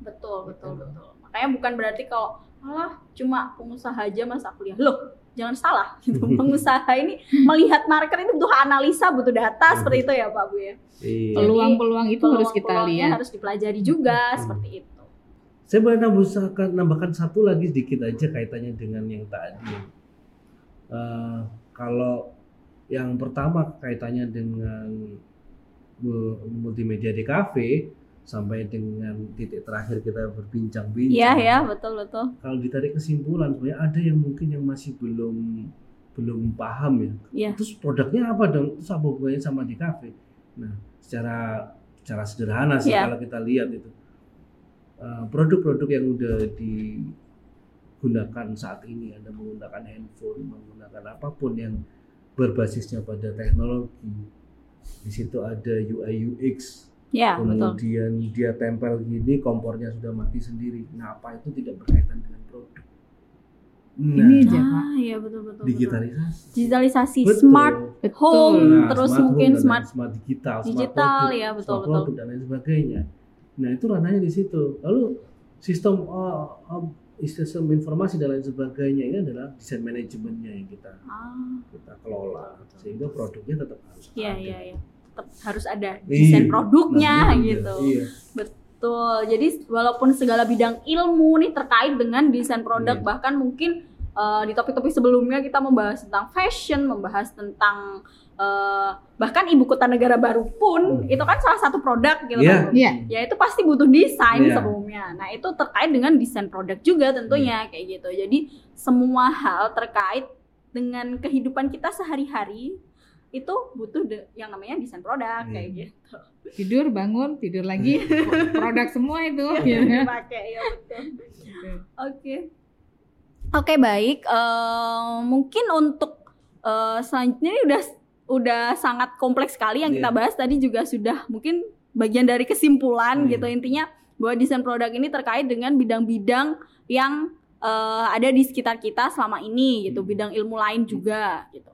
betul betul betul makanya bukan berarti kalau alah cuma pengusaha aja masa kuliah loh jangan salah gitu pengusaha ini melihat market itu butuh analisa butuh data seperti itu ya pak bu ya Iya. Peluang-peluang itu harus kita lihat. harus dipelajari juga Hmm. seperti itu Saya boleh nambahkan, nambahkan satu lagi sedikit aja kaitannya dengan yang tadi. Eh, kalau yang pertama kaitannya dengan mu- multimedia di cafe sampai dengan titik terakhir kita berbincang-bincang. iya ya betul betul Kalau ditarik kesimpulan sebenarnya ada yang mungkin yang masih belum belum paham ya. Iya. Terus produknya apa dong? Terus apa hubungannya sama di cafe? Nah, secara secara sederhana sih Iya. kalau kita lihat itu Eh, produk-produk yang udah digunakan saat ini ada menggunakan handphone menggunakan apa pun yang berbasisnya pada teknologi di situ ada UI UX ya betul kemudian dia tempel gini kompornya sudah mati sendiri nah apa itu tidak berkaitan dengan produk nah Ini aja, Pak. ah iya betul betul betul. digitalisasi digitalisasi Betul. smart home Nah, terus smart home mungkin dan smart smart digital, smart digital, produk, ya, betul, smart betul. produk dan lain sebagainya. Nah itu ranahnya di situ. Lalu sistem uh, uh, sistem informasi dan lain sebagainya ini adalah desain manajemennya yang kita ah kita kelola sehingga produknya tetap harus iya ada. iya iya tetap harus ada Iya. desain produknya Nah, iya, gitu Iya. Betul. Jadi walaupun segala bidang ilmu nih terkait dengan desain produk Iya. bahkan mungkin uh, di topik-topik sebelumnya kita membahas tentang fashion, membahas tentang uh, bahkan ibu kota negara baru pun Hmm. itu kan salah satu produk gitu Iya. kan. Iya. Ya itu pasti butuh desain Iya. sebelumnya. Nah, itu terkait dengan desain produk juga tentunya Iya. kayak gitu. Jadi semua hal terkait dengan kehidupan kita sehari-hari itu butuh de- yang namanya desain produk Iya. kayak gitu. Tidur, bangun, tidur lagi, produk semua itu. Iya, gitu. dipakai ya betul. Oke. Oke baik. Eh, mungkin untuk eh, selanjutnya ini udah udah sangat kompleks sekali yang kita Iya. bahas tadi juga sudah mungkin bagian dari kesimpulan Iya. gitu intinya bahwa desain produk ini terkait dengan bidang-bidang yang eh, ada di sekitar kita selama ini gitu Hmm. bidang ilmu lain juga gitu.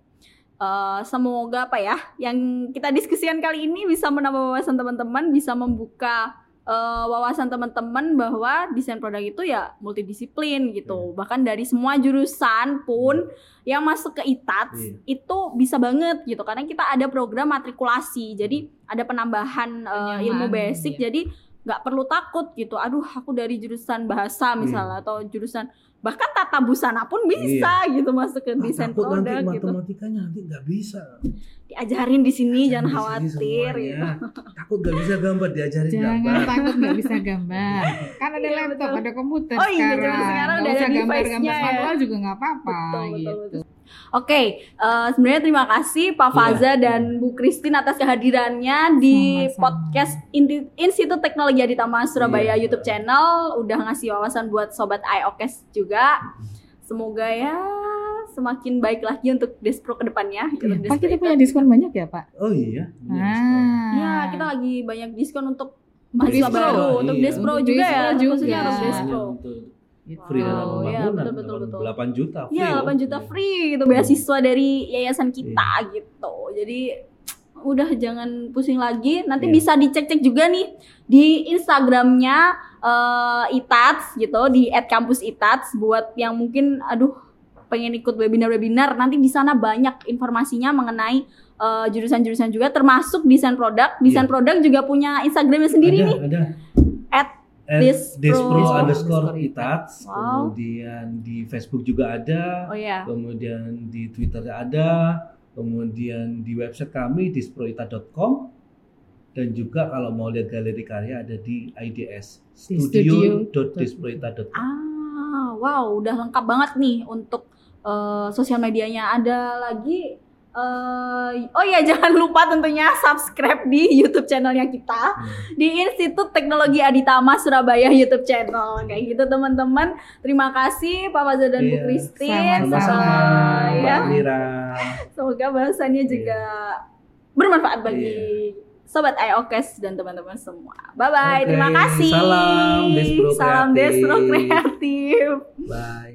Eh, semoga apa ya yang kita diskusikan kali ini bisa menambah wawasan teman-teman bisa membuka eh, wawasan teman-teman bahwa desain produk itu ya multidisiplin gitu. Bahkan dari semua jurusan pun yang masuk ke ITATS Iya. itu bisa banget gitu karena kita ada program matrikulasi. Jadi ada penambahan eh, ilmu basic iya. jadi nggak perlu takut gitu. Aduh, aku dari jurusan bahasa misalnya atau jurusan bahkan tata busana pun bisa gitu masuk ke Ah, desain takut nanti produk gitu. matematikanya nanti nggak bisa. Diajarin di sini jangan Di khawatir gitu. Takut nggak bisa gambar diajarin Jangan gambar. takut nggak bisa gambar. Kan ada Iya, laptop, betul. ada komputer Oh iya, sekarang. sekarang ada usah gambar-gambar ya. manual juga nggak apa-apa Betul, betul, gitu. Oke, eh, sebenarnya terima kasih Pak Iya. Faza dan Bu Christine atas kehadirannya di Sama-sama. podcast Institut Teknologi Aditama Surabaya Iya. YouTube channel. Udah ngasih wawasan buat sobat IOKES juga. Semoga ya semakin baik lagi untuk Despro ke depannya. Iya, Pak kita punya diskon banyak ya Pak? Oh iya. Ah. Ya, kita lagi banyak diskon untuk mahasiswa Despro. baru, untuk Iya. Despro Untuk juga ya, Despro khususnya juga. untuk Despro. untuk Gitu. free dalam Oh, iya, pembangunan. betul, betul, betul. 8 juta free. Iya, loh. 8 juta Iya. free gitu beasiswa dari yayasan kita gitu. Jadi udah jangan pusing lagi. Nanti Iya. bisa dicek-cek juga nih di Instagramnya eh, Itats gitu di @kampusitats buat yang mungkin aduh pengen ikut webinar-webinar nanti di sana banyak informasinya mengenai eh, jurusan-jurusan juga termasuk desain produk. Desain Iya. produk juga punya Instagramnya sendiri ada, nih Ada. at Dispro. Dispro underscore Underscore itats Wow. kemudian di Facebook juga ada Oh ya. kemudian di Twitter ada kemudian di website kami disproita.com dan juga kalau mau lihat galeri karya ada di IDS Di studio.disproita.com Ah, wow, udah lengkap banget nih untuk eh, sosial medianya. Ada lagi eh, oh ya jangan lupa tentunya subscribe di YouTube channelnya kita Hmm. di Institut Teknologi Aditama Surabaya YouTube channel. Kayak gitu teman-teman. Terima kasih Pak Fazal dan Bu Iya, Christine. sama-sama Eh, ya. Semoga bahasannya juga bermanfaat bagi Iya. sobat IOKES dan teman-teman semua. Bye bye. Oke, Terima kasih. salam Despro Salam Kreatif. Despro Kreatif. bye